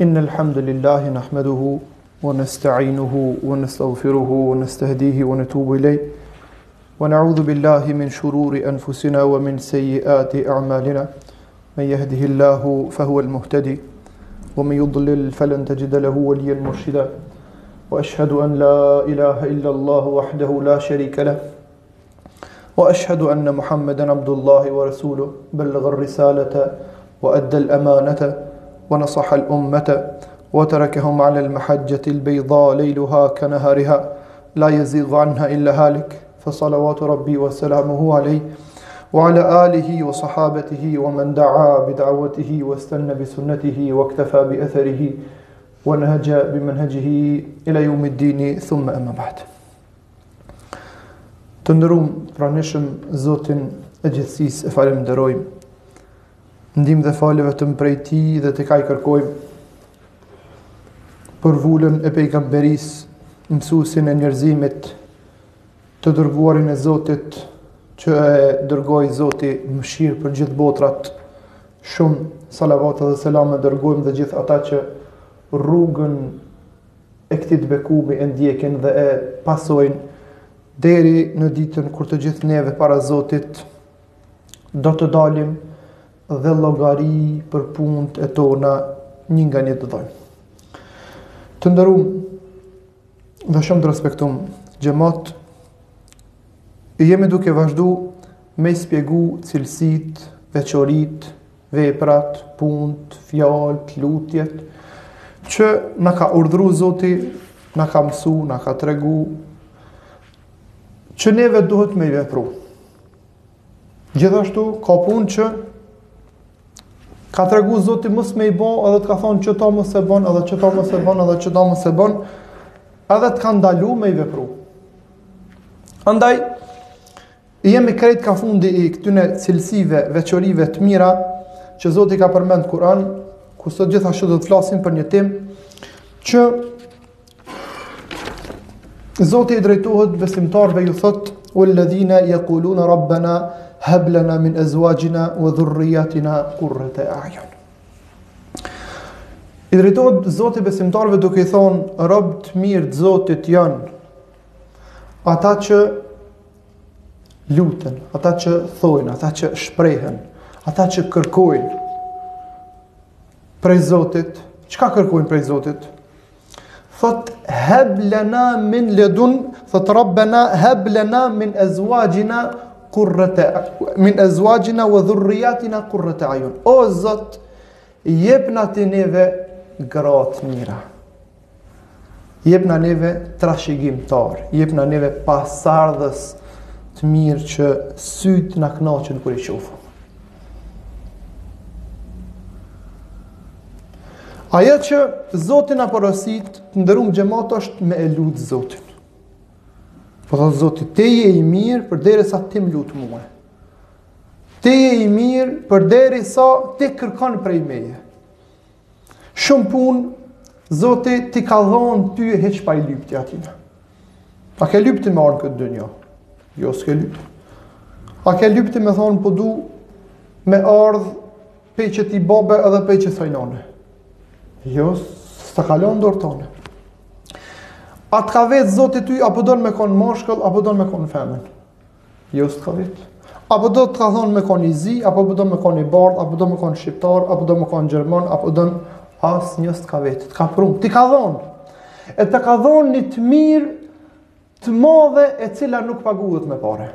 إن الحمد لله نحمده ونستعينه ونستغفره ونستهديه ونتوب إليه ونعوذ بالله من شرور أنفسنا ومن سيئات أعمالنا من يهده الله فهو المهتدي ومن يضلل فلن تجد له وليا مرشدا وأشهد أن لا إله إلا الله وحده لا شريك له وأشهد أن محمدا عبد الله ورسوله بلغ الرسالة وأدى الأمانة ونصح الأمة وتركهم على المحجة البيضاء ليلها كنهارها لا يزيغ عنها إلا هالك فصلوات ربي وسلامه عليه وعلى آله وصحابته ومن دعا بدعوته واستنى بسنته واكتفى بأثره ونهج بمنهجه إلى يوم الدين ثم أما بعد Të nderum të pranishëm, Zotin e gjithësisë e falënderojmë. Ndihmë dhe falje vetëm prej tij dhe tek ai kërkojmë. Për vulën e pejgamberisë, mësuesin e njerëzimit, të dërguarin e Zotit, që e dërgoi Zoti mëshirë për gjithë botërat. Shumë salavate dhe selame dërgojmë dhe gjithë ata që rrugën e këtij të bekumit e ndjekin dhe e pasojnë deri në ditën kur të gjithë neve para Zotit do të dalim dhe llogari për punët e tona një nga një të dhomë. Të nderum dhe shumë të respektum xhemat, jemi duke vazhdu me i shpjegu cilësitë, veçoritë, veprat, punët, fjalët, lutjet, që na ka urdhru Zoti, na ka mësu, na ka tregu, që neve duhet me i vepru. Gjithashtu, ka punë që ka tregu Zoti mos me i bo, edhe të ka thonë qeta mos e bon, edhe qeta mos e bon, edhe qeta mos e bon, edhe të ka ndalu me i vepru. Andaj, Jemi krejt ka fundi i këtyne cilësive, veçorive të mira, që Zoti ka përmend n'Kur'an, ku sot gjithashtu do të flasim për një temë, që Zoti i drejtohet besimtarve ju thotë, uelledhine jekulune rabbena, heb lena min ezuaxhina ue dhurrijatina kurrete ajun. I drejtohet Zoti besimtarve duke i thonë, robtë e mirë të Zotit janë, ata që Luten, ata që thojnë, ata që shprehen, ata që kërkojnë prej Zotit, çka kërkojnë prej Zotit? Thotë, heb lena min ledun, thotë, rabbena, heb lena min ezuaxhina kurrete, min ezuaxhina ve dhurrijatina kurrete ajun. O Zot, jepna te neve gra të mira. Jepna neve trashëgimtarë, jepna neve pasardhës të mirë që sytë na kënaqen kur i shohim. Ajo që Zoti na porosit, të nderum xhemat, është me e lutë Zotin. Po thotë Zoti, ti je i mirë përderisa ti m'lut mue. Ti je i mirë përderisa ti kërkon prej meje. Shumë punë, Zoti t'i ka dhonë ty hiç pa i lyp ti atina. A ke lyp ti me ardh n'këtë dynjo? Jo, s'ke lyp ti. A ke lyp ti me thonë, po du me ardhë pej qeti babe edhe pej qesaj none. Jo, s'ta ka lon n'dorë tone. A të ka vet Zoti ty, a po don me konë mashkull, a po don me konë femën. Jo s't'ka vet. A po don, të ka thonë, me kon i zi, a po don me kon i bardh, a po don me kon shqiptar, a po don me kon gjerman, a po don, asnjo s't'ka vet. Të ka pru, t'i ka dhon. E të ka dhon një të mirë të madhe e cila nuk paguhet me pare.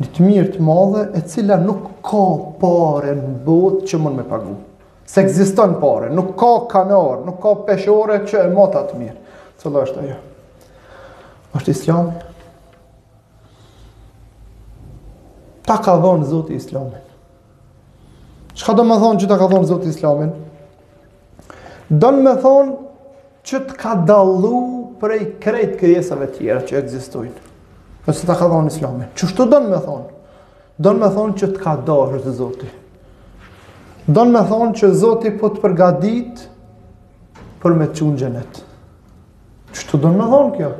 Një të mirë të madhe e cila nuk ka pare në botë që mund me pagu. S'ekziston pare, nuk ka kanar,, nuk ka peshore që e mat atë të mirë. Cilla është ajo? Është islami. Ta ka dhonë Zoti islamin. Çka don me thonë që ta ka dhonë Zoti islamin? Don me thonë që të ka dallu prej krejt krijesave tjera që ekzistojnë. Nëse ta ka dhonë islamin. Qështu don me thonë? Don me thonë që të ka dasht Zoti. Don me thonë që Zoti po të përgatit për me të çu n'xhenet. Qështu don me thonë kjo?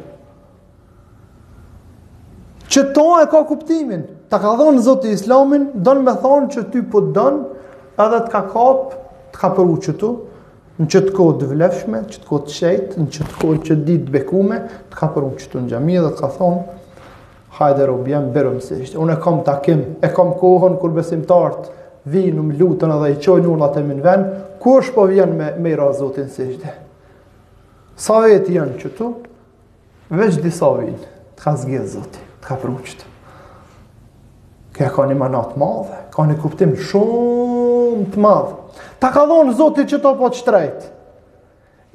Qeto e ka kuptimin, ta ka dhonë Zoti Islamin, don me thonë që ty po të don edhe të ka kapë, të ka pru qetu, në qet kohë të vlefshme, në qet kohë të shejtë, në qet kohë, qet ditë të bekume, të ka pru qetu në xhami dhe të ka thonë, Hajde robi jem, bjerëm sexhde. Unë e kam takim, e kam kohën kur besimtarët vijnë më luten dhe i çojnë urdhnat e mi n'vend, kush po vjen me i ra Zotit n'sexhde. Sa vet janë këtu? Veç disa vijnë, të ka zgjedh Zoti, të ka pru qetu. Kjo e ka një mana t'madhe, ka një kuptim shumë të madh. Ta ka dhon Zoti qeto pa të shtrejt.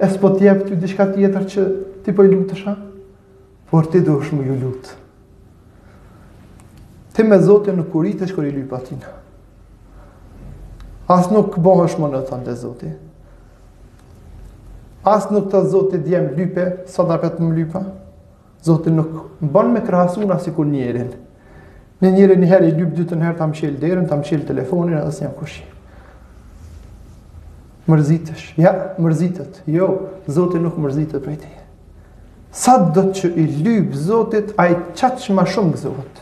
E s'po të jep ty diçka tjetër që ti po i lutesh a? Por ti duhesh me ju lut. Ti te Zoti nuk koritesh kur i lyp atina. As nuk bëhesh minnet te Zoti. As nuk thot Zoti dje m'lype, sot apet më lyp a. Zoti nuk ban me krahasu na sikur njerin. Njerit një herë i lyp dytën herë ta mshel derën, ta mshel telefonin edhe s'jam kush. Mërzitesh. Ja, mërzitet. Jo, Zoti nuk mërzitet prej teje. Sa do të që i lyp Zotit, ai qaq më shumë gëzohet.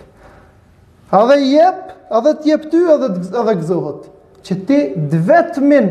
Edhe jep, edhe të jep ty, edhe, edhe gëzohet. Që ti të vetmin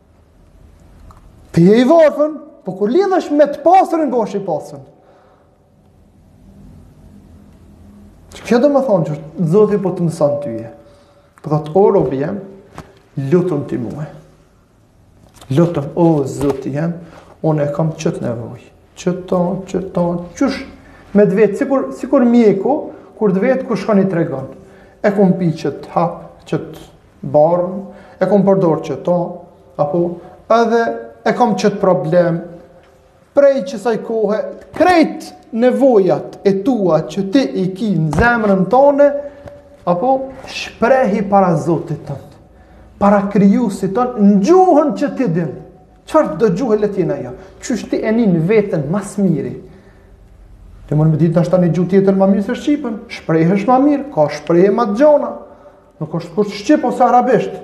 Ti je i varfën, po kur lidhesh me të pasurin, bëhesh i pasun. Kjo domethonë që Zoti po të mëson tye. Po thot o robi jem, lutëm ti mua. Lutëm o Zoti jem, unë e kam qët nevojë. Qëto, qëto, qysh me të vetë sikur mjeku kur të vetë kur shkon i tregon. E kum pi qët hap, qët Barn, e kom përdor qëto, apo edhe e kom qëtë problem, prej qësaj kohë, krejt nevojat e tua që ti i ki në zemrën tone, apo shprehi para Zotit tond, para krijusit tond në gjuhën që ti din, çfarëdo gjuhe le t'jen ajo, qysh ti e nin vetën ma s'miri, Ti mund me ditë ndoshta një gjuhë tjetër ma mirë se shqipen, shprehesh ma mirë, ka shprehje ma të gjona, Nuk është kusht shqip ose arabisht.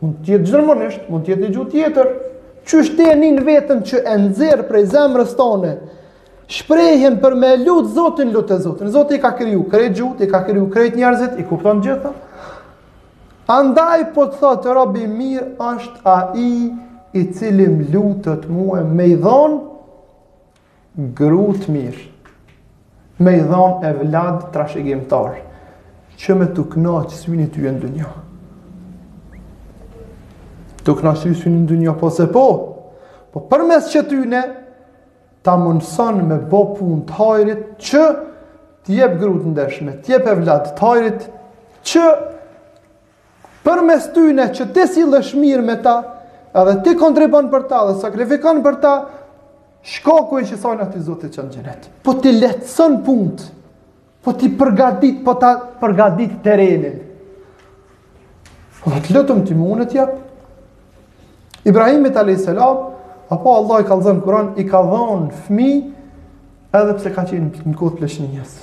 Mund të jetë gjermanisht, mund të jetë një gjuhë tjetër. Qysh t'e nin vetën që e nxjerr prej zemrës tone. Shprehjen për me lut Zotin, lute Zotin. Zoti i ka kriju krejt gjuhët, i ka kriju krejt njerëzit, i kupton gjitha. Andaj po të thotë robi i mirë është ai i cili më lutet mua me i dhonë Gru të mirë. Me i dhan evlad trashëgimtar. Që me t'u knaq syni tye n'dynja. T'u knaq sy syni n'dynja po se po. Po përmes qëtyne ta mundson me bë punë të hajrit që të jep gru të ndershme, të jep evlad të hajrit që përmes tyne që ti sillesh mirë me ta, edhe ti kontribon për ta dhe sakrifikon për ta, shkaku i qësajna ty Zoti t'çon në xhenet. Po t'i lehtëson punt, po t'i përgatit, po ta përgatit terenin. Po thotë lutëm ti mu, unë të jap. Ibrahimit a.s. Apo Allah i ka dhënë gruan, i ka dhënë fmi, edhe pse ka qenë në kohë të pleqnisë.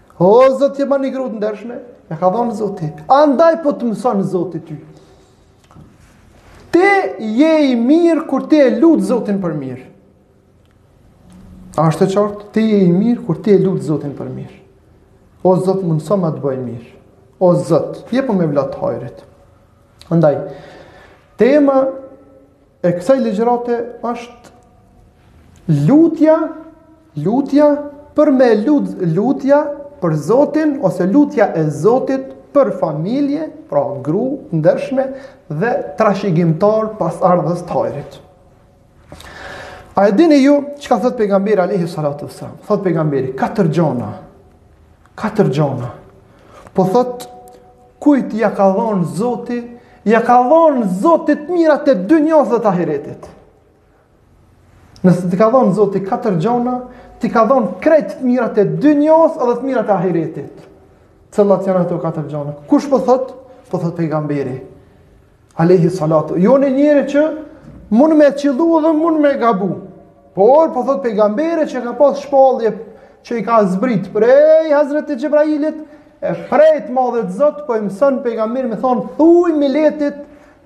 O Zot jepma ni gru të ndershme, e ka dhënë Zoti. Andaj po të mëson Zoti ty. Ti je i mirë kur ti e lut Zotin për mirë. A është e qartë? Ti je i mirë kur ti e lut Zotin për mirë. O Zot mundsoma të bëj mirë. O Zot, jepëm evlad t' hajrit. Andaj tema e kësaj ligjërate është lutja Lutja për me lut lutja për Zotin ose lutja e Zotit për familje, pra gru, ndershme dhe trashigimtar pasardhës të hajrit. A e dini ju çka thotë pejgamberi alejhi salatu ve selam? Thotë pejgamberi, katër gjona, katër gjona, po thotë kujt ja ka dhonë zoti, ja ka dhonë zoti t'mirat e dynjos dhe të ahiretit. Nëse t'i ka dhonë Zoti katër gjona, t'i ka dhonë krejt të mirat e dynjos edhe të mirat e ahiretit. Cilat janë ato katër gjona? Kush po thot? Po thot pejgamberi. Alejhi salatu. Jo ni njeri që mund me qillu dhe mund me gabu. Por, po thot pejgamberi që ka pas shpallje që i ka zbrit prej Hazreti Xhebrailit, e prej të madhit Zot, po i mësën pejgamberi me thonë, thuj miletit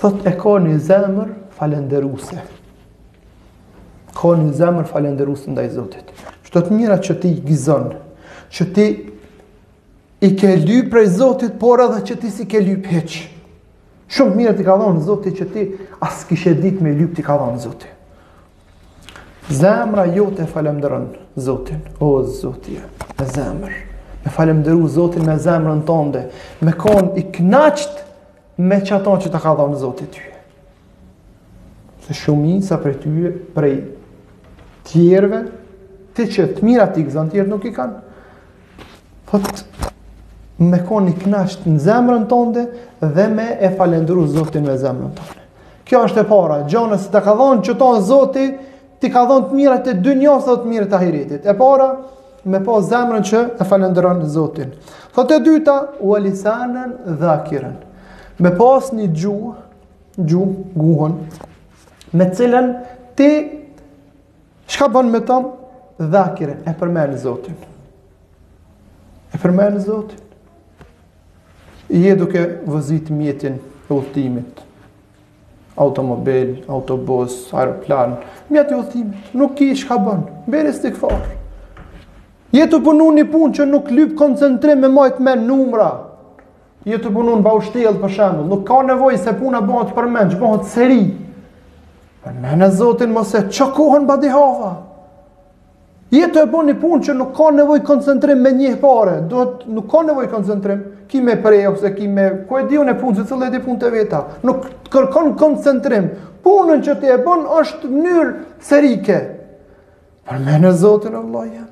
Thot e ka një zemër falenderuse. Ka një zemër falenderuse ndaj Zotit. Çdo të mira që ti gizon, që ti i ke lyp prej Zotit, por edhe që ti s'i ke lyp hiç. Shumë të mira t'i ka dhonë Zoti që ti as kishe ditë me lyp t'i ka dhonë Zoti. Zemra jote e falemderon Zotin, o Zoti, me zemër. Me falemderu Zotin me zemrën tonde, me kon i kënaqt Me qata që ta ka dhanë Zoti ty. Se shumica prej ty, prej tjerve, ti që të mira ti gëzon tjerët nuk i kanë. Thot, me kon i knaqt në zemrën tonde dhe me e falendru Zotin me zemrën tonde. Kjo është e para gjo, nëse ta ka dhonë qeto Zoti T'i ka dhonë të mirat e dynjos dhe të mirat e ahiretit. E para, me pas zemrën që e falënderon Zotin. Thot e dyta, ue lisanen dhakiren. Me pas një gju, gju, guhën, me cilën ti shka bon me to, dhakiren, e përmenë Zotin. E përmenë Zotin. Je duke vozit mjetin e udhëtimit. automobil, autobus, aeroplan, mjet i udhëtimit, nuk ki shka bon, beri istigfar. Je tu punu një pun që nuk lyp koncentrim me majtë me numra, je tu punu në baushtellë për shembull, nuk ka nevoj se puna bohet përmenç, bohet seri, përmene zotin, mos e ço kohën badihava, Je tu e bo një punë që nuk ka nevoj koncentrim me njeh pare, duhet nuk ka nevoj koncentrim, ki me pre, ose ki me, ku e di unë e punë, secili e di punët e veta, nuk të kërkon koncentrim, punën që ti e bon është mënyrë serike, përmene Zotin vlla jem.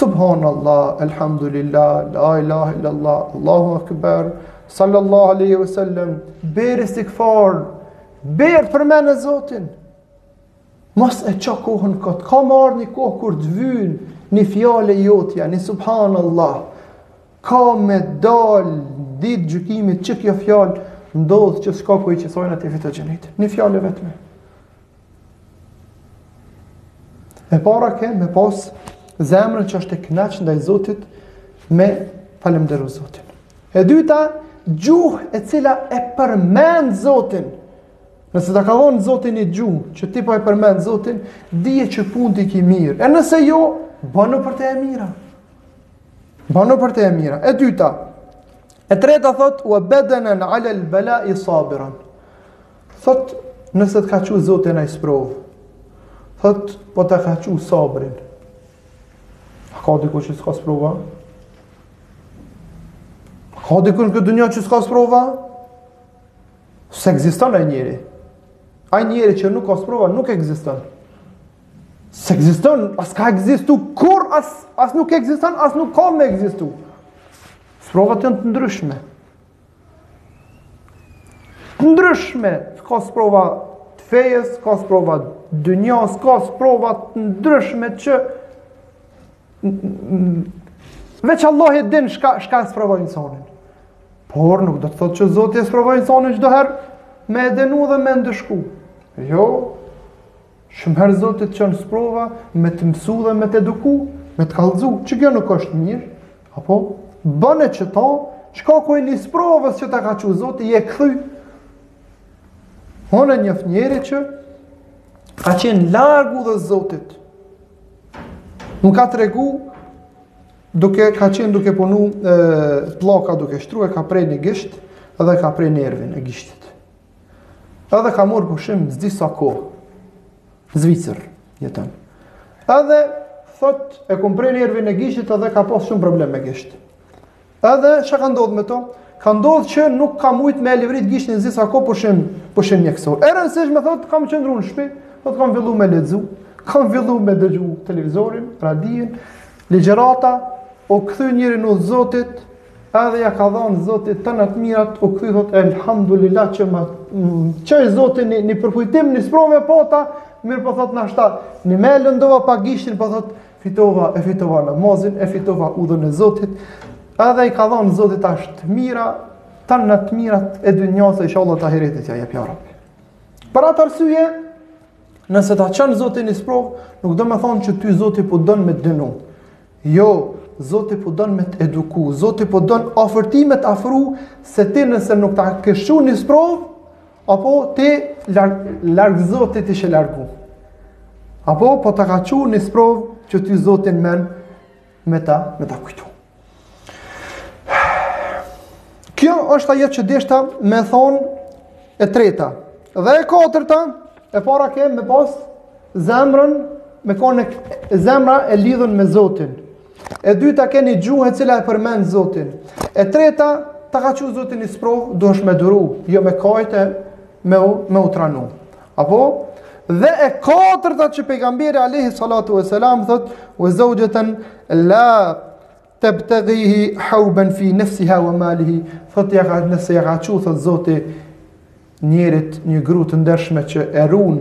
Subhanallah, elhamdulillah, la ilahe illallah, Allahu akbar, sallallahu aleyhi ve sellem, beri istigfar, beri, përmene Zotin, Mos e ço kohën kot, ka me ardh një kohë kur të vynë një fjalë jotja, një subhanallah, ka me dalë ditën e gjykimit që kjo fjalë ndodh që ka me t'qu ty atje n'Xhenet. Një fjalë e vetme. E para ke me pas zemrën që është e knaqt ndaj Zotit me falemderu Zotin. E dyta, gjuhë e cila e përmend Zotin, Nëse ta ka dhënë Zoti një gjuhë që ti po e përmend Zotin, dije që punët i ke mirë. E nëse jo, banu për t'i mirë. Banu për t'i mirë. E dyta. E treta thot wa badanan ala al balai sabiran. Thot nëse ta ka çu Zoti naj sprovë. Thot po ta ka çu sabrin. A ka diku që s'ka sprova? A ka diku në këtë dynja që s'ka sprova? S'egziston ai njeri. Ai njeri që nuk ka sprova, nuk egziston. S'egziston, as ka egzistu kurr, as, as nuk egziston, as nuk ka me egzistu. Sprovat janë të ndryshme. Të ndryshme, ka sprova të fesë, ka sprova të dynjasë, ka sprova të ndryshme që Veç Allahu e din shka, shka e sprovon insanin. Por nuk do të thot që Zoti e sprovon insanin çdo herë me e denu dhe me ndëshku. Jo, shumë herë Zoti të çon sprova me të mësu dhe me të eduku, me të kallëzu, që kjo nuk është mirë, apo bone qeta, shkaku i një sprovës që ta ka çu Zoti je kthy. Unë njof njeri që ka qenë larg udhës Zotit, Më ka tregu, duke, ka qenë duke punu e, pllaka duke shtru, e ka pre një gisht, edhe ka pre nervin e gishtit. Edhe ka morë pushim s'di sa kohë, Zvicër jeton. Edhe, thot, e kom pre nervin e gishtit, edhe ka pas shumë problem me gisht. Edhe çka ka ndodhur me to? Ka ndodhur që nuk ka mujt me e lëvrit gishtin s'di sa kohë pushim, pushim mjekësor. E rëndësishme thotë kam qëndru në shpi, thotë kam fillu me lexu, kam fillu me dëgju televizorin, radion, ligjërata, u kthy njeri n'udhë t'Zotit, edhe ja ka dhanë Zoti tana të mirat, u kthy thot elhamdulillah që ma çoi Zoti një një përkujtim një sprovë po tha, mirë po thot n'ashta. Unë e lëndova pak gishtin po thot Fitova e fitova namazin, e fitova udhën e Zotit. Edhe i ka dhënë Zoti tash të mira, tana të mirat e dynjasë inshallah t'ahiretit ja jep ja Rabbi. Për atë arsye, nëse ta çon Zoti një sprovë, nuk do me thonë që ty Zoti po don me dënu. Jo, Zoti po don me të eduku, Zoti po don afër Tij me t'afru se ti nëse nuk ta kish çu një sprovë, Apo ti larg, larg Zotit ishe largu. Apo po ta ka çu në sprov që ty Zotin n'men me ta, me ta kujtu. Kjo është ajo që deshta me thonë e treta. Dhe e katërta, e para ke me pas zemrën, me kone zemra e lidhne me Zotin. E dyta ke ni gjuhë e cila e përmend Zotin. E treta ta ka çu Zoti ni sprov, duhesh me duru, jo me kajt e me u, me u tranu. Apo dhe e katërta që pejgamberi alayhi salatu vesselam thot, "Wa zawjatan la tabtaghihi hawban fi nafsiha wa malihi." Thot ja ka nëse ja ka çu thot Zoti njerit një gru të ndershme që e run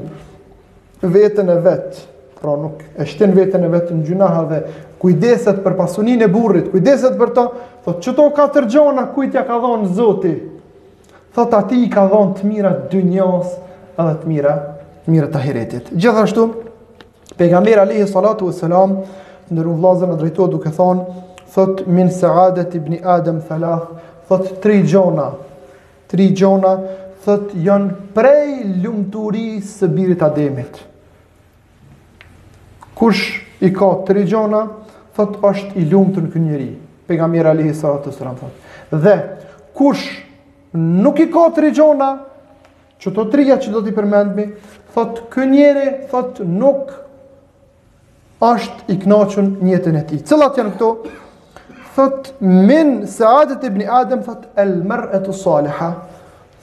veten e vet, pra nuk e shtin veten e vet në gjynaha dhe kujdeset për pasunin e burrit, kujdeset për to, thot qëto katër gjona kujt ja ka dhonë zoti, thot atij i ka dhonë të mirat e dynjas edhe të mira, të mirat e ahiretit. Gjithashtu, pejgamber Alehi Salatu e Selam, të nderuar vllazën, na drejtohet duke thonë, thot min seadeti ibni adem thalath, thot tri gjona, Tri gjona thot janë prej lumturisë birit Ademit. Kush i ka tri gjona thot është i lumtur ky njeri. Pejgamberi alayhi salatu wasallam thot. Dhe kush nuk i ka tri gjona qëto trija që do t'i përmendmi, thot ky njeri thot nuk është i kënaqur në jetën e tij. Cilat janë këto? Thot min saadet ibn Adam thot el mar'atu saliha.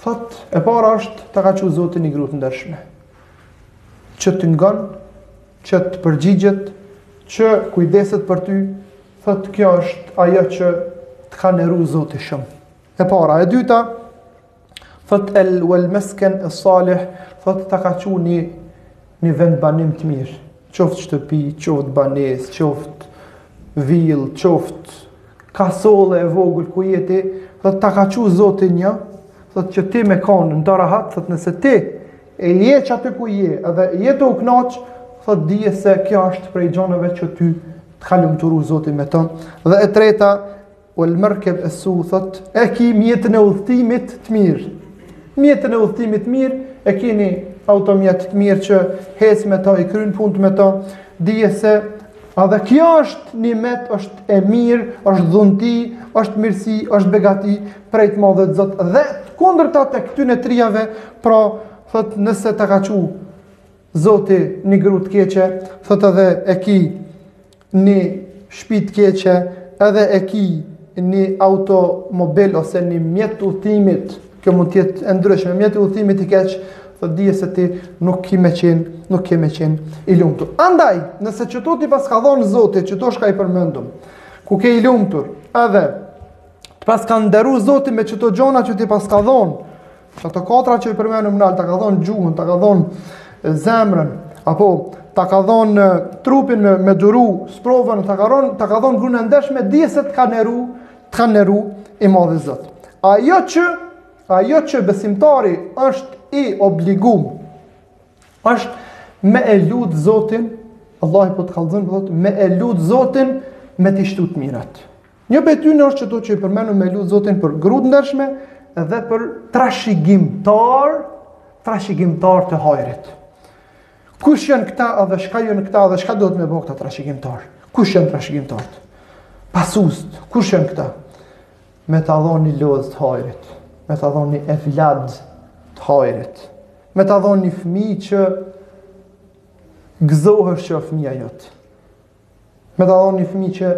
Thot e para është ta ka çu Zoti ni gru të ndershme. Që të ngon, që të përgjigjet, që kujdeset për ty, thot kjo është ajo që të ka neru Zoti shumë. E para, e dyta, Thot el wal meskenu salih, thot ta ka çu një, një vendbanim të mirë. Qoft shtëpi, qoft banes, qoft vil, qoft kasole e vogël ku je ti, thot ta ka çu zoti një, thot që ti me konë në to rahat, thot nëse ti e je qaty ku je, edhe je tu u knaq, thot dije se kjo është prej gjonave që ty të ka lumturu zoti me to. Dhe e treta, Wal markab as-su thot, e ki mjetin e udhëtimit të mirë. Mjetin e udhëtimit të mirë e ki ni automjet të mirë që hec me to, i kryen punët me to, dije se edhe kjo është nimet, është e mirë, është dhunti, është mirësi, është begati, prej të madhit Zot. Dhe kundërta e këtyne trijave, pra, thot, nëse ta ka çu zoti një gru të keqe, thot edhe e ki, ni shpi të keqe edhe e ki një automobil ose një mjet të udhëtimit, kjo mund të jetë e ndryshme, mjeti i udhëtimit i keq, dhe dije se ti nuk ki me qenë, nuk ke me qenë i lumtur. Andaj, nëse qëto t'i paska dhonë Zoti, qëto çka i përmëndum, koke i lumtur, edhe, të paska nderu Zoti me qëto gjona që t'i paska dhonë, Ato katra që i përmendëm më nalë, ta ka dhonë gjuhën, ta ka dhonë zemrën, apo ta ka dhonë trupin me, me duru sprovën, ta ka, ron, ta ka dhonë grun e ndershme dije se të ka neru, të ka neru i madhi Zot. Ajo që, ajo që besimtari është i obligum, është me e lutë zotin, Allahu po të kallëzon, po me e lutë zotin, me t'i shtu të mirat. Një prej tyre është qëto që i përmendëm me lut Zotin për gru të ndershme dhe për trashëgimtar, trashëgimtar të hajrit. Kush janë këta dhe çka janë këta dhe çka duhet me bo këta trashëgimtar? Kush janë trashëgimtar? Pasuesit, kush janë këta? Me ta dhonë evlad të hajrit, me ta dhonë evlad të hajrit, me ta dhonë ni fëmijë që gëzohesh që fëmija jotë. Me ta dhonë një fëmi që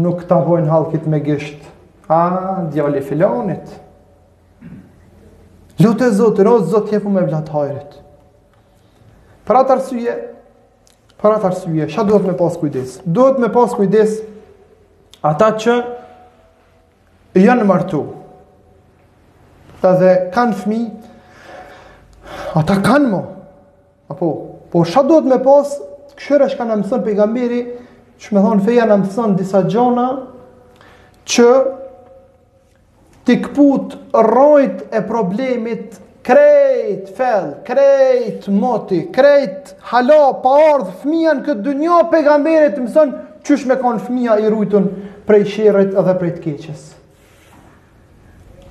nuk ta bojnë hallki me gisht. A, djali i filonit. Lute Zotin, o Zot jepëm evlad të hajrit. Për atë arsye, për atë arsye, çka duhet me pas kujdes? Duhet me pas kujdes ata që janë martu. Edhe kanë fëmi, ata kanë mo. Apo, po çfarë duhet me pas? Këshira që na mëson pejgamberi, që më thon feja na mëson disa gjona që t'i kput rrojt e problemit krejt fell, krejt moti, krejt hala pa ardh fëmia në këtë dynja pejgamberi të mëson çysh me kon fëmia i rujtun prej sherrit dhe prej të keqes.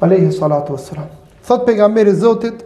Alayhi salatu wassalam. Thot pejgamberi i Zotit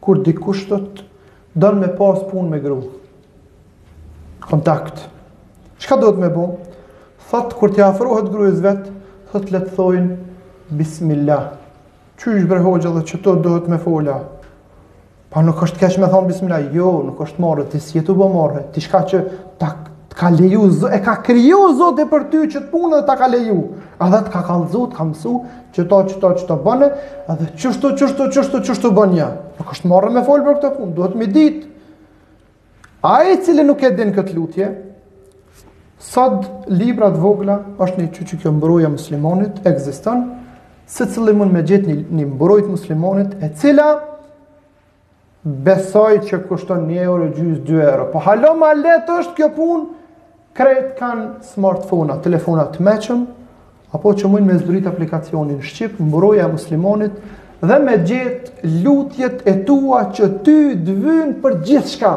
Kur dikush do të don me pas punë me gru. Kontakt. Çka duhet me bo? Thot kur t'i afrohet grues vet, thot le të thojnë bismillah. Qysh bre hoxha edhe qëto duhet me i fol a? Pa po nuk është keq me thonë bismillah, jo, nuk është marre, ti s'je tu bo marre, ti çka që ta, të ka leju, e ka kriju Zoti për ty qët punë dhe ta ka leju, edhe të ka kallëzu, të ka mësu, Qëto, qëto, qëto bënë, edhe qështu, qështu, qështu, qështu bënë një. Nuk është marre me folë për këtë punë, duhet me ditë. Ai i cili nuk e din këtë lutje, sot libra të vogla është një që që kjo mburoja e muslimonit, ekziston, secili mund me gjet një, një mburojë të muslimonit, e cila Besoj që kushton një euro e gjys, dy euro. Po hala ma lehtë është kjo punë. Krejt kanë smartfona, telefona të mençëm, apo që mujnë me zbrit aplikacionin shqip, Mburoja e muslimonit, dhe me gjetë lutjet e tua që ty të vyn për gjithçka.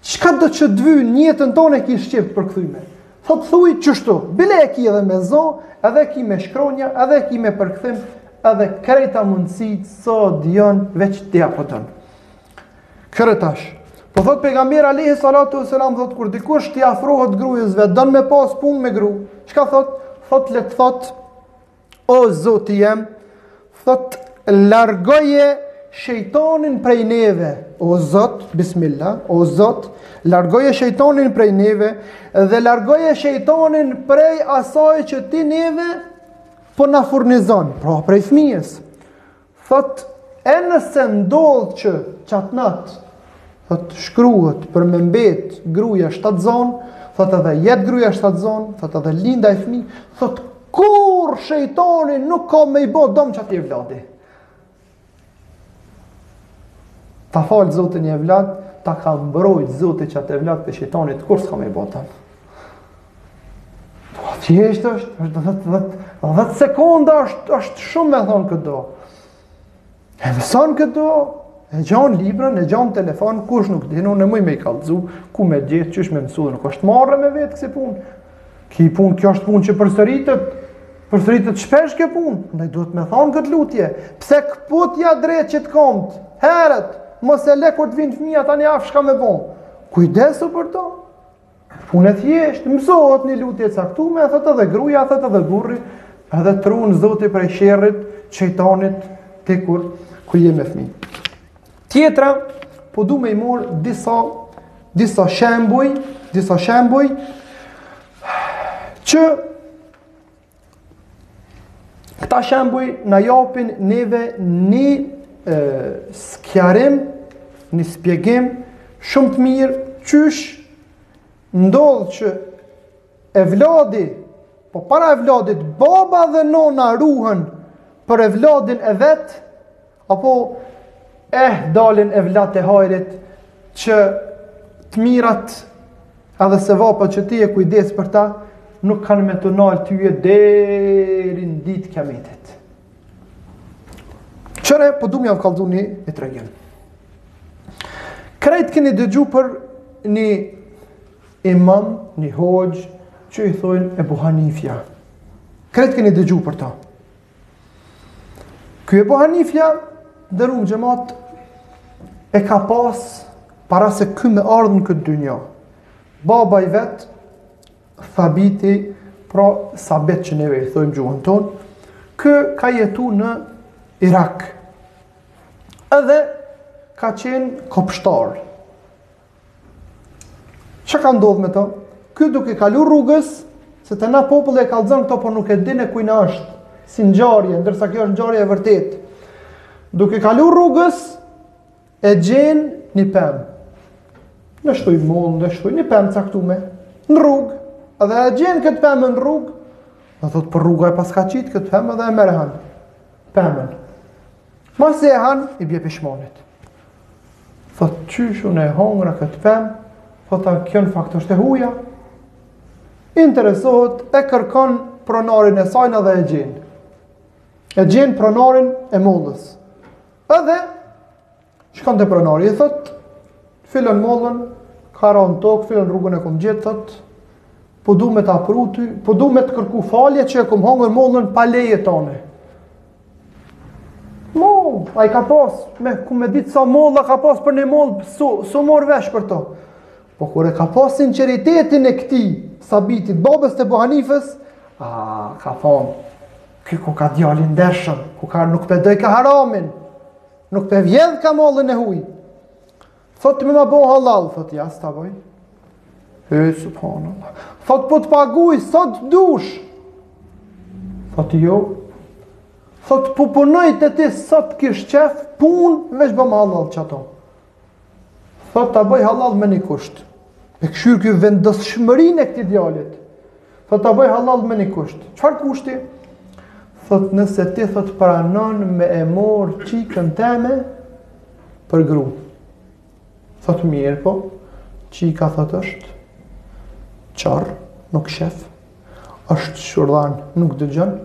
Çkado që të vyn në jetën tonë e ki shqip përkthyme. Thot thuj qështu, bile e ki edhe me zo, edhe e ki me shkronja, edhe e ki me përkthim, edhe krejta mundësit, sot i jon, veç të japt Zot. Kqyr tash, po thot pejgamberi alejhi salatu ue selam, thot kur dikush t'i afrohet grujes vet, don me pas pun me gru, qka thot, thot le të thot, O Zoti jem, thot largoje shejtanin prej neve. O Zot, bismillah, o Zot, largoje shejtanin prej neve dhe largoje shejtanin prej asaj që ti neve po na furnizon, pra prej fmijës. Thot, e nëse ndodh që qat natë, thot, shkruhet për me mbet gruja shtatzonë, thot edhe jet gruja shtatzonë, thot edhe lind ai fmi, thot, kurrë shejtoni nuk ka me i bo dom qatij evladi. Ta falë Zoti një evlad, ta ka mbrojt Zoti qat evlad prej shejtonit kurrë s'ka me i bo dom. Po thjesht është, është 10 10 10 sekonda është është shumë me thon kët duo. E mëson kët duo, e gjon librën, e gjon telefon, kush nuk din, na me i kallzu, ku me gjet, qysh me mësuar, nuk është marre me vet kësi punë. Ki punë, kjo është punë që përsëritet. Përsëritet shpesh kjo punë. Ne duhet me thon kët lutje. Pse kputja, drejt që të komt? Herët, mos e le, kur të vinë fëmia tani ah çka me bon. Kujdesu për to. Punë e thjeshtë, mësohet një lutje e caktuar, e thotë edhe gruaja, e thotë edhe burri, edhe t'run Zoti prej sherrit t'shejtanit tek, kur jet me fëmijë. Tjetra, po du me i marr disa disa shembuj, disa shembuj që Këta shembuj na japin neve një e, skjarim, një shpjegim shumë të mirë qysh ndodh që evladi, po para evladit, baba dhe nona ruhen për evladin e vet, Apo eh dalin evlat të hajrit që të mirat edhe sevapet që ti je kujdes për ta nuk kanë me t'u nalë tye deri n'ditë t' kiametit. Kqyre, po du m'jav kallzu një tregim. Krejt keni dëgju për një imam, një hoxhë, që i thojnë Ebu Hanifja. Krejt keni dëgju për to. Ky Ebu Hanifja, nderum xhemat, e ka pas para se ky me ardh në këtë dynja. Baba i vet, Thabiti, pra Sabit që neve i thojmë n'gjuhën tonë, ky ka jetu në Irak. Edhe ka qenë kopshtar. Çka ka ndodh me to? Ky duke kalu rrugës, se te na populli e kallzon këto, por nuk e din e kujna është, si ngjarje, ndërsa kjo është ngjarje e vërtetë. Duke kalu rrugës, e gjen një pemë. Në shtoj mund, në shtoj një pemë t'caktume, në rrugë, dhe e gjen këtë pemë në rrugë, dhe thotë po rruga e paska qitë këtë pemë dhe e merr e han, pemën. Masi e han, i bje pishmon. Thot qysh unë e hongra këtë pemë, thot a kjo në fakt është e huja. Interesohet e kërkon pronarin e sajna dhe e gjen. E gjen pronarin e mollës. Edhe, shkon te pronari, i thot, filan mollën, ka ra në tokë, filan rrugën e kom gjet, thot, po du me ta pru ty, po du me të kërku falje që e kom hongër mollën pa leje tane. Mo, ai ka pas, me, ku me ditë sa molla ka pas për një mollë, s'u, s'u morr vesh për to. Po kur e ka pa sinqeritetin e këtij, Sabitit, babës të Ebu Hanifës, a, ka thonë, ky koka djal i ndershëm, koka nuk pe dojka haramin, nuk pe vjedhka mollën e huj. Thot ti me ma bo hallall, thot ja, s'ta boj. E, subhanallah. Thot po ta paguj, sa t'dush. Thot jo. Thot po punoj te ti, sa t'kish qef, punë, veç boma hallall qato. Thot ta boj hallall me një kusht. E kshyr ky vendosshmërinë e këtij djalit. Thot ta boj hallall me një kusht. Çfarë kushti? Thot nëse ti thot pranon me e morr çikën teme për gru. Thot mirëpo, çika thot është qorr, nuk shef. Është shurdhan, nuk dëgjon.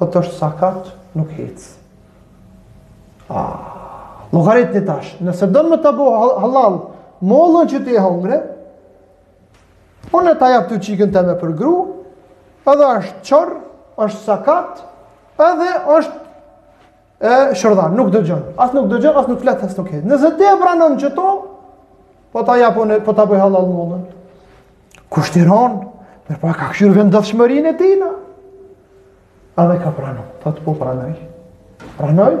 Thot është sakat, nuk hec. Ah. Llogaritni tash, nëse don me ta bo hallall, mollën që ti e hongre, Unë ta jap ty çikën teme për gru, edhe është qorr, është sakat, edhe është e shurdhan, nuk dëgjon. As nuk dëgjon, as nuk flet, as nuk hec. Nëse ti e pranon qeto, po ta jap unë, po ta boj hallall mollën. Kusht i ron, por po e ka kshyr vendosmërinë e tij. Edhe ka pranu, thot po pranoj. Pranoj?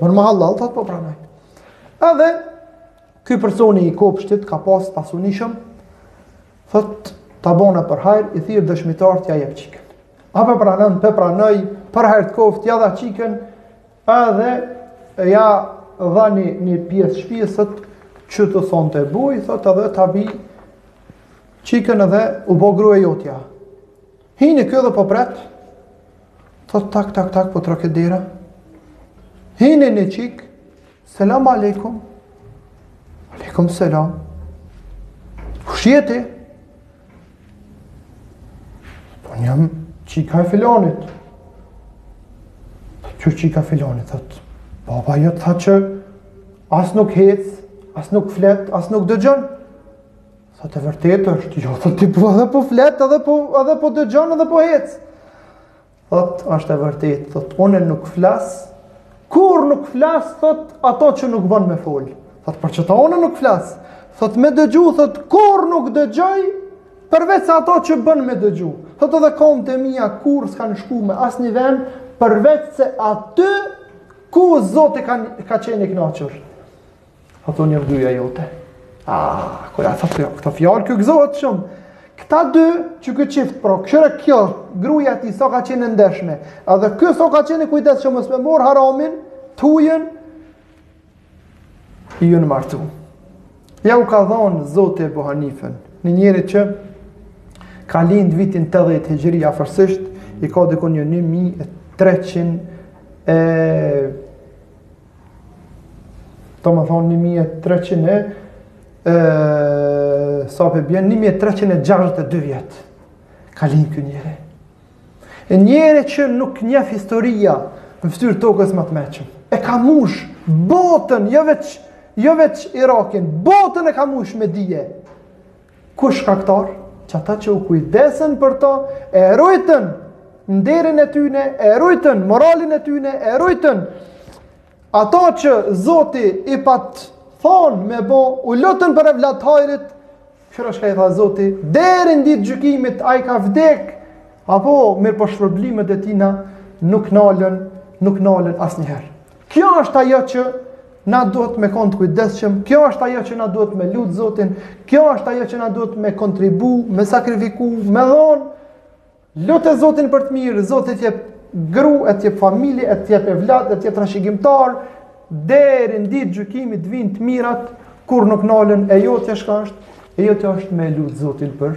Boma hallall thot po pranoj. Edhe Ky personi i kopshtit ka pas pasunishëm, thot ta bona për hajr, i thirr dëshmitar t'ja jep çikën. Apo pranon, pe pranoi, për hajr të koft, ja dha çikën, edhe ja dha një, një pjesë shpisë që t'u thonte bujë, thot edhe ta bi çikën edhe u bo grue jotja. Hini kjo dhe po pret, thot tak, tak, tak, po troket dera. Hini një çik, selam aleikum, aleikum selam. Kush je ti, po un jam çika e filonit. Thot çika e filonit, thot, baba jot tha që as nuk hec, as nuk flet, as nuk dëgjon. Thot e vërtetë është, jo, thot ti po edhe po flet, edhe po edhe po dëgjon edhe po hec. Thot, është e vërtetë, thot unë nuk flas. Kurr nuk flas, thot ato që nuk bën me fol. Thot për qata unë nuk flas. Thot me dëgju, thot kurr nuk dëgjoj përveç se ato që bën me dëgju. Thot edhe komt e mia kurr s'kan shku me asnjë vend përveç se aty ku Zoti ka ka qenë i kënaqur. Thot unë jam gruja jote. A, kur ja thotë këto fjalë ky gëzohet shumë. Këta dy qi këtë çift, pra, kqyre kjo, gruja ti, sa ka qenë e ndershme, edhe ky sa ka qenë kujdes që mos me morë haramin, të hujën, i jon martu. Jau ka dhonë Zoti Ebu Hanifen, një njeri që ka lindë vitin 80 hixhri afërsisht, i ka diku 1300 e Do me thonë 1300 e, e sa po bjen, 1362 vjetë. Ka linë ky njeri. Njeri që nuk njef historia në fëtyrë tokës ma të meçëm. E ka mush botën, jo veç, jo veç Irakin, botën e ka mush me dije. Kush shkaktar? Që ata që u kujdesën për to, e rujtën nderin e tyne, e rujtën moralin e tyne, e rujtën ata që zoti i pat thonë me bo, u lutën për evlat t'hajrit, kqyre shka i dha zoti, deri n'ditë gjykimit, ai ka vdek, apo mirëpo shpërblimet e tina, nuk nalën, nuk nalën asnjëherë. Kjo është ajo që na duhet me kon të kujdesshëm. Kjo është ajo që na duhet me lut Zotin. Kjo është ajo që na duhet me kontribu, me sakrifiku, me dhon. Lute Zotin për të mirë, Zoti të jep gru, e të jep familje, e të jep evlat, e të jep trashëgimtar, deri në ditë gjykimit të vinë të mirat kurr nuk nalen e jotja shka është, e jotja është me lut Zotin për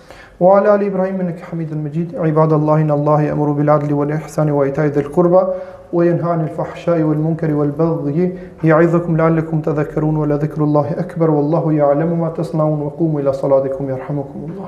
وعلى آل إبراهيم إنك حميد مجيد عباد الله إن الله يأمر بالعدل والإحسان وإيتاء ذي القربى وينهى عن الفحشاء والمنكر والبغي يعظكم لعلكم تذكرون ولذكر الله أكبر والله يعلم ما تصنعون وقوموا إلى صلاتكم يرحمكم الله